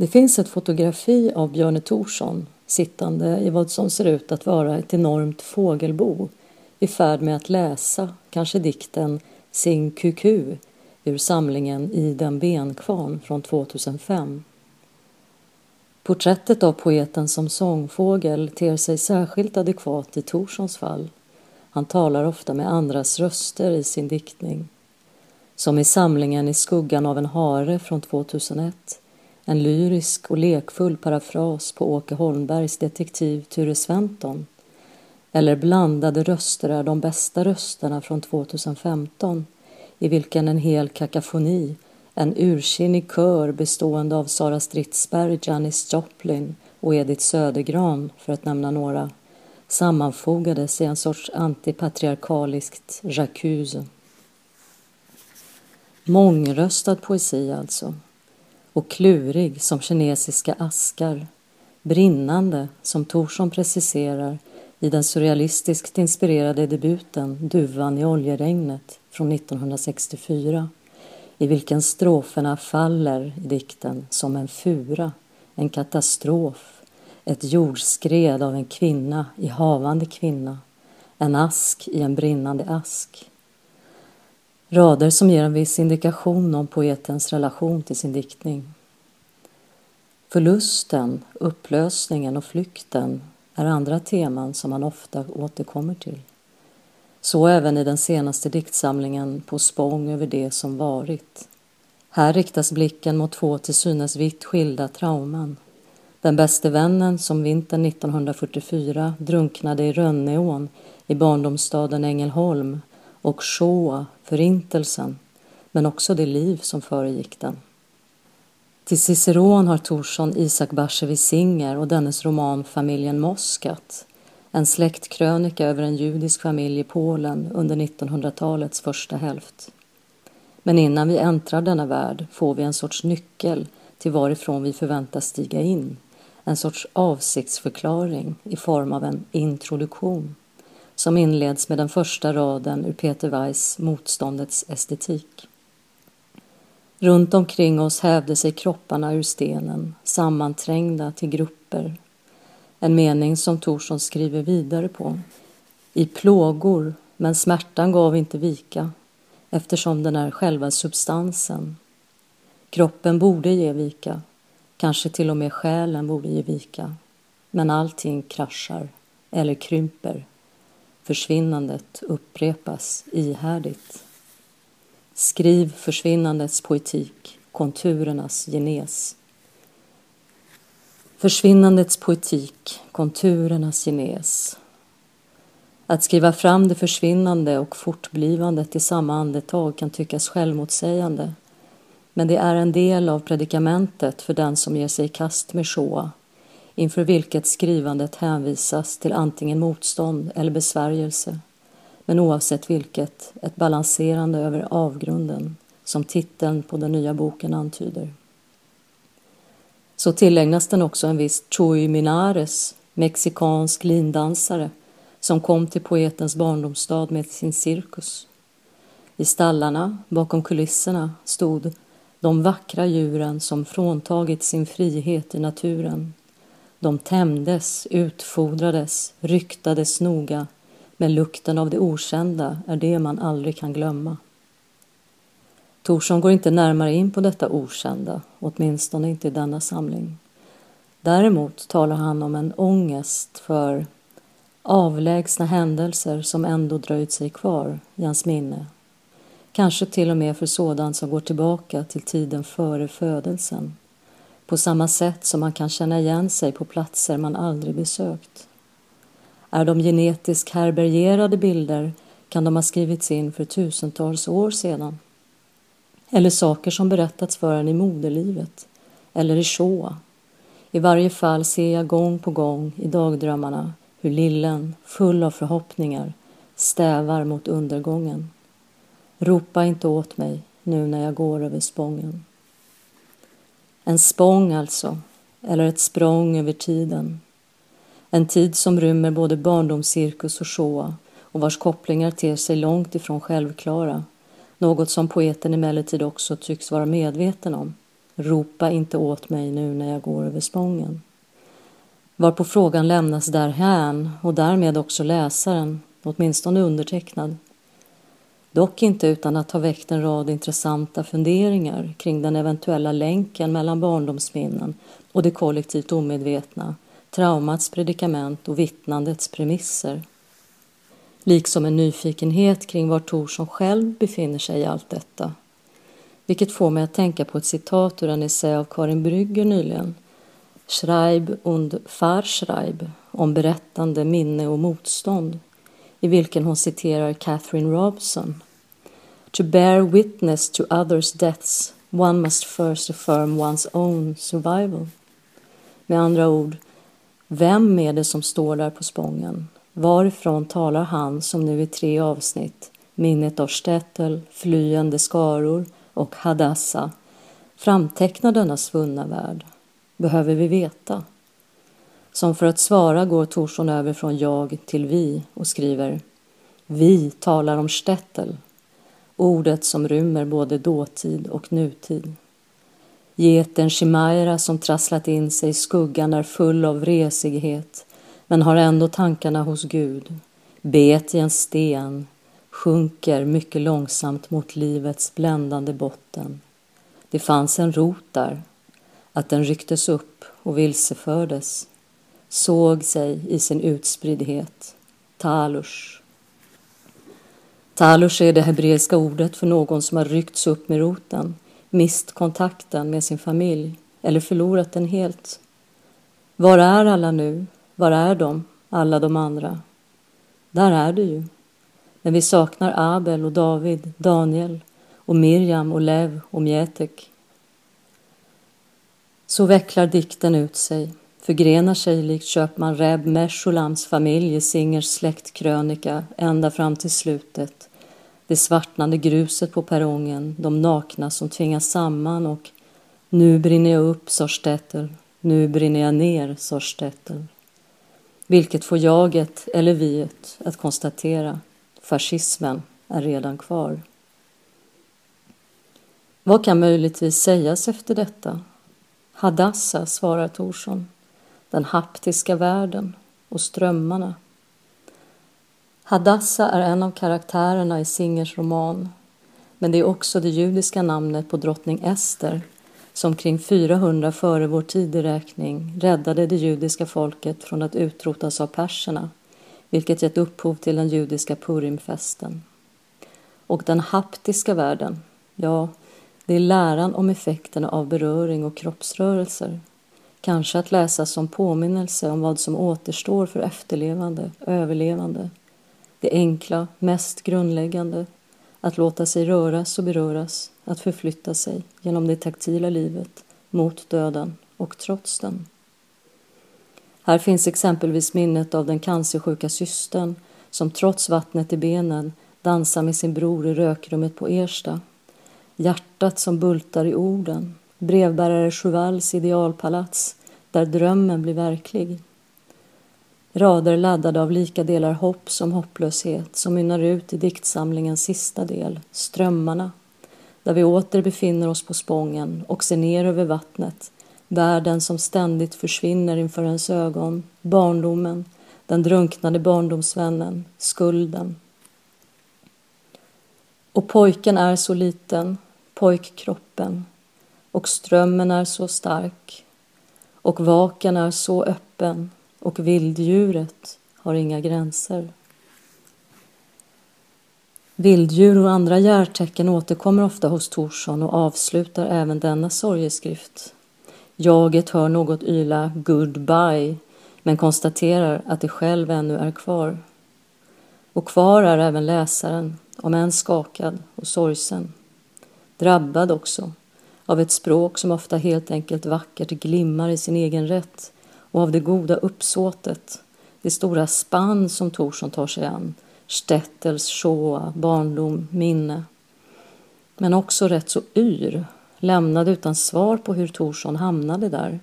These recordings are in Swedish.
Det finns ett fotografi av Björne Thorsson sittande i vad som ser ut att vara ett enormt fågelbo i färd med att läsa kanske dikten Sing Kuku ur samlingen I den benkvarn från 2005. Porträttet av poeten som sångfågel ter sig särskilt adekvat i Torssons fall. Han talar ofta med andras röster i sin diktning. Som i samlingen I skuggan av en hare från 2001 en lyrisk och lekfull parafras på Åke Holmbergs detektiv Ture Sventon eller Blandade röster är de bästa rösterna från 2015 i vilken en hel kakafoni, en ursinnig kör bestående av Sara Stridsberg, Janis Joplin och Edith Södergran, för att nämna några, sammanfogades i en sorts antipatriarkaliskt jacuzzi. Mångröstad poesi alltså och klurig som kinesiska askar, brinnande som Torsson preciserar i den surrealistiskt inspirerade debuten Duvan i oljeregnet från 1964 i vilken stroferna faller i dikten som en fura, en katastrof, ett jordskred av en kvinna i havande kvinna, en ask i en brinnande ask. Rader som ger en viss indikation om poetens relation till sin diktning. Förlusten, upplösningen och flykten är andra teman som han ofta återkommer till. Så även i den senaste diktsamlingen På spång över det som varit. Här riktas blicken mot två till synes vitt skilda trauman. Den bäste vännen som vintern 1944 drunknade i Rönneån i barndomsstaden Ängelholm och shoa, Förintelsen, men också det liv som föregick den. Till Ciceron har Torsson Isak Bashevis Singer och dennes roman Familjen Moskat, en släktkrönika över en judisk familj i Polen under 1900-talets första hälft. Men innan vi äntrar denna värld får vi en sorts nyckel till varifrån vi förväntas stiga in, en sorts avsiktsförklaring i form av en introduktion som inleds med den första raden ur Peter Weiss Motståndets estetik. Runt omkring oss hävde sig kropparna ur stenen, sammanträngda till grupper. En mening som Torsson skriver vidare på. I plågor, men smärtan gav inte vika eftersom den är själva substansen. Kroppen borde ge vika, kanske till och med själen borde ge vika. Men allting kraschar eller krymper Försvinnandet upprepas ihärdigt. Skriv försvinnandets poetik, konturernas genes. Försvinnandets poetik, konturernas genes. Att skriva fram det försvinnande och fortblivandet i samma andetag kan tyckas självmotsägande men det är en del av predikamentet för den som ger sig i kast med Shoah inför vilket skrivandet hänvisas till antingen motstånd eller besvärjelse, men oavsett vilket ett balanserande över avgrunden, som titeln på den nya boken antyder. Så tillägnas den också en viss Chuy Minares, mexikansk lindansare, som kom till poetens barndomsstad med sin cirkus. I stallarna, bakom kulisserna, stod de vackra djuren som fråntagit sin frihet i naturen de tämjdes, utfodrades, ryktades noga men lukten av det okända är det man aldrig kan glömma. Torsson går inte närmare in på detta okända, åtminstone inte i denna samling. Däremot talar han om en ångest för avlägsna händelser som ändå dröjt sig kvar i hans minne. Kanske till och med för sådant som går tillbaka till tiden före födelsen på samma sätt som man kan känna igen sig på platser man aldrig besökt. Är de genetiskt härbärgerade bilder kan de ha skrivits in för tusentals år sedan. Eller saker som berättats för en i moderlivet eller i Shoah. I varje fall ser jag gång på gång i dagdrömmarna hur lillen, full av förhoppningar, stävar mot undergången. Ropa inte åt mig nu när jag går över spången. En spång alltså, eller ett språng över tiden. En tid som rymmer både barndomscirkus och showa och vars kopplingar ter sig långt ifrån självklara, något som poeten emellertid också tycks vara medveten om, ropa inte åt mig nu när jag går över Spången. Varpå frågan lämnas därhän och därmed också läsaren, åtminstone undertecknad. Dock inte utan att ha väckt en rad intressanta funderingar kring den eventuella länken mellan barndomsminnen och det kollektivt omedvetna, traumats predikament och vittnandets premisser. Liksom en nyfikenhet kring var Torsson själv befinner sig i allt detta. Vilket får mig att tänka på ett citat ur en essä av Karin Brygger nyligen. Schreib und Farschreib om berättande, minne och motstånd i vilken hon citerar Catherine Robson. To bear witness to others' deaths one must first affirm one's own survival. Med andra ord, vem är det som står där på spången? Varifrån talar han som nu i tre avsnitt, minnet av Stettel, flyende skaror och Hadassa, framtecknar denna svunna värld? Behöver vi veta? Som för att svara går Torsson över från jag till vi och skriver Vi talar om Stettel, ordet som rymmer både dåtid och nutid. Geten Shimaira som trasslat in sig i skuggan är full av resighet men har ändå tankarna hos Gud. Bet i en sten, sjunker mycket långsamt mot livets bländande botten. Det fanns en rot där, att den rycktes upp och vilsefördes, såg sig i sin utspriddhet, talush. Talush är det hebreiska ordet för någon som har ryckts upp med roten, mist kontakten med sin familj eller förlorat den helt. Var är alla nu? Var är de, alla de andra? Där är du ju. Men vi saknar Abel och David, Daniel och Miriam och Lev och Mjetek. Så vecklar dikten ut sig, förgrenar sig likt köpman Reb Meshulams familj i Singers släktkrönika ända fram till slutet. Det svartnande gruset på perrongen, de nakna som tvingas samman och nu brinner jag upp, sa Stettel. Nu brinner jag ner, sa Stettel. Vilket får jaget eller viet att konstatera fascismen är redan kvar. Vad kan möjligtvis sägas efter detta? Hadassa, svarar Torsson, den haptiska världen och strömmarna. Hadassa är en av karaktärerna i Singers roman, men det är också det judiska namnet på drottning Ester som kring 400 före vår tideräkning räddade det judiska folket från att utrotas av perserna, vilket gett upphov till den judiska Purimfesten. Och den haptiska världen, ja, det är läran om effekterna av beröring och kroppsrörelser. Kanske att läsa som påminnelse om vad som återstår för efterlevande, överlevande. Det enkla, mest grundläggande, att låta sig röras och beröras, att förflytta sig genom det taktila livet mot döden och trots den. Här finns exempelvis minnet av den cancersjuka systern som trots vattnet i benen dansar med sin bror i rökrummet på Ersta. Hjärtat som bultar i orden, brevbärare Chevals idealpalats där drömmen blir verklig. Rader laddade av lika delar hopp som hopplöshet som mynnar ut i diktsamlingens sista del, Strömmarna, där vi åter befinner oss på Spången och ser ner över vattnet, världen som ständigt försvinner inför ens ögon, barndomen, den drunknade barndomsvännen, skulden. Och pojken är så liten, pojkkroppen, och strömmen är så stark, och vaken är så öppen, och vilddjuret har inga gränser. Vilddjur och andra hjärtecken återkommer ofta hos Torsson och avslutar även denna sorgeskrift. Jaget hör något yla goodbye men konstaterar att det själv ännu är kvar. Och kvar är även läsaren, om än skakad och sorgsen. Drabbad också av ett språk som ofta helt enkelt vackert glimmar i sin egen rätt och av det goda uppsåtet, det stora spann som Torsson tar sig an, Stettels Shoa, barndom, minne. Men också rätt så yr, lämnad utan svar på hur Torsson hamnade där,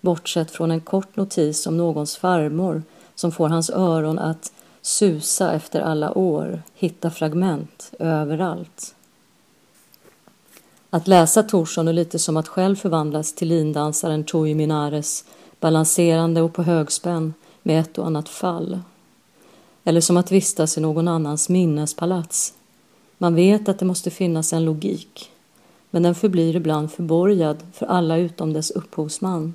bortsett från en kort notis om någons farmor som får hans öron att susa efter alla år, hitta fragment överallt. Att läsa Torsson är lite som att själv förvandlas till lindansaren Tui Minares, balanserande och på högspänn med ett och annat fall. Eller som att vistas i någon annans minnespalats. Man vet att det måste finnas en logik, men den förblir ibland förborgad för alla utom dess upphovsman.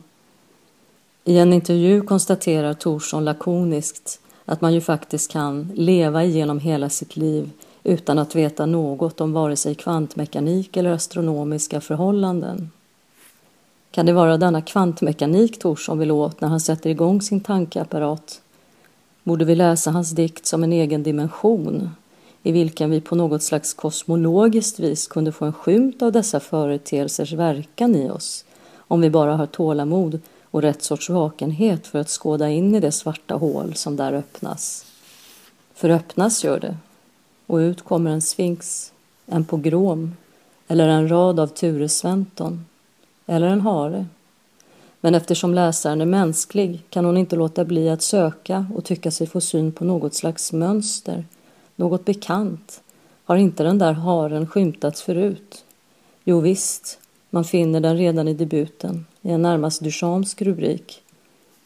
I en intervju konstaterar Torsson lakoniskt att man ju faktiskt kan leva igenom hela sitt liv utan att veta något om vare sig kvantmekanik eller astronomiska förhållanden. Kan det vara denna kvantmekanik Torsson vill åt när han sätter igång sin tankeapparat? Borde vi läsa hans dikt som en egen dimension i vilken vi på något slags kosmologiskt vis kunde få en skymt av dessa företeelsers verkan i oss om vi bara har tålamod och rätt sorts vakenhet för att skåda in i det svarta hål som där öppnas. För öppnas gör det och ut kommer en sfinx, en pogrom eller en rad av Ture Sventon eller en hare. Men eftersom läsaren är mänsklig kan hon inte låta bli att söka och tycka sig få syn på något slags mönster, något bekant. Har inte den där haren skymtats förut? Jo visst, man finner den redan i debuten, i en närmast Duchamps rubrik.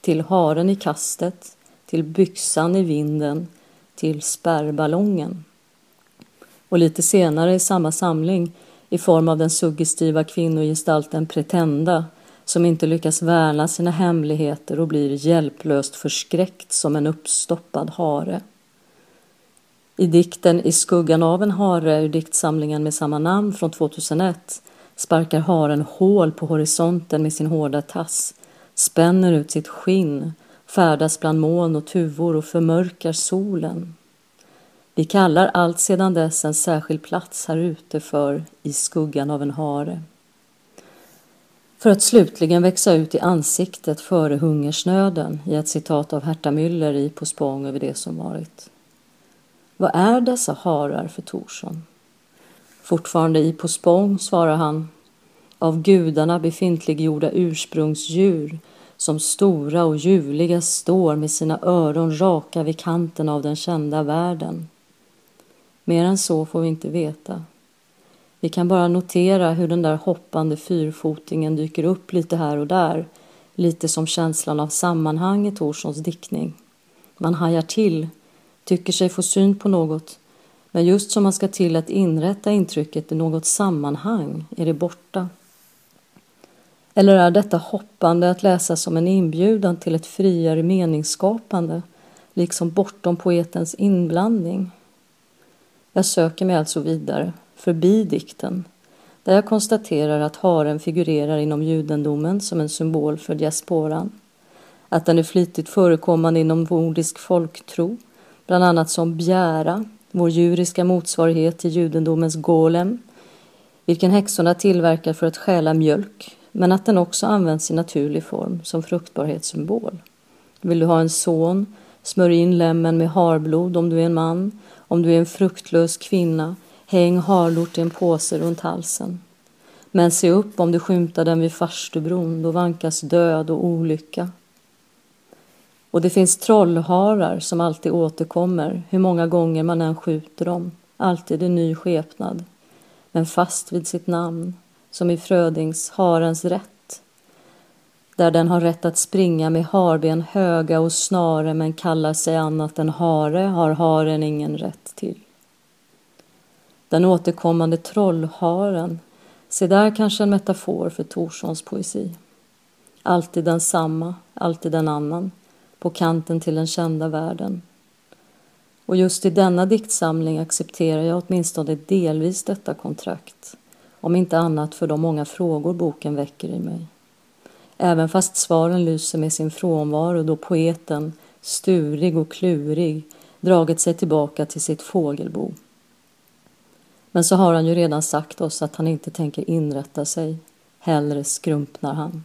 Till haren i kastet, till byxan i vinden, till spärrballongen. Och lite senare i samma samling, i form av den suggestiva kvinnogestalten Pretenda, som inte lyckas värna sina hemligheter och blir hjälplöst förskräckt som en uppstoppad hare. I dikten I skuggan av en hare ur diktsamlingen med samma namn från 2001 sparkar haren hål på horisonten med sin hårda tass, spänner ut sitt skinn, färdas bland moln och tuvor och förmörkar solen. Vi kallar allt sedan dess en särskild plats här ute för I skuggan av en hare. För att slutligen växa ut i ansiktet före hungersnöden i ett citat av Herta Müller i På spång över det som varit. Vad är dessa harar för Torsson? Fortfarande i På spång svarar han av gudarna befintliggjorda ursprungsdjur som stora och ljuvliga står med sina öron raka vid kanten av den kända världen. Mer än så får vi inte veta. Vi kan bara notera hur den där hoppande fyrfotingen dyker upp lite här och där, lite som känslan av sammanhang i Torssons diktning. Man hajar till, tycker sig få syn på något, men just som man ska till att inrätta intrycket i något sammanhang är det borta. Eller är detta hoppande att läsa som en inbjudan till ett friare meningsskapande, liksom bortom poetens inblandning? Jag söker mig alltså vidare, förbi dikten, där jag konstaterar att haren figurerar inom judendomen som en symbol för diasporan, att den är flitigt förekommande inom nordisk folktro, bland annat som bjära, vår djuriska motsvarighet till judendomens golem, vilken häxorna tillverkar för att stjäla mjölk, men att den också används i naturlig form som fruktbarhetssymbol. Vill du ha en son, smörj in lämmen med harblod om du är en man, om du är en fruktlös kvinna, häng harlort i en påse runt halsen. Men se upp om du skymtar den vid farstubron, då vankas död och olycka. Och det finns trollharar som alltid återkommer, hur många gånger man än skjuter dem, alltid i ny skepnad, men fast vid sitt namn, som i Frödings Harens rätt, där den har rätt att springa med harben höga och snare men kallar sig annat än hare har haren ingen rätt till. Den återkommande trollharen, se där kanske en metafor för Torssons poesi. Alltid densamma, alltid en annan, på kanten till den kända världen. Och just i denna diktsamling accepterar jag åtminstone delvis detta kontrakt, om inte annat för de många frågor boken väcker i mig. Även fast svaren lyser med sin frånvaro då poeten, sturig och klurig, dragit sig tillbaka till sitt fågelbo. Men så har han ju redan sagt oss att han inte tänker inrätta sig. Hellre skrumpnar han.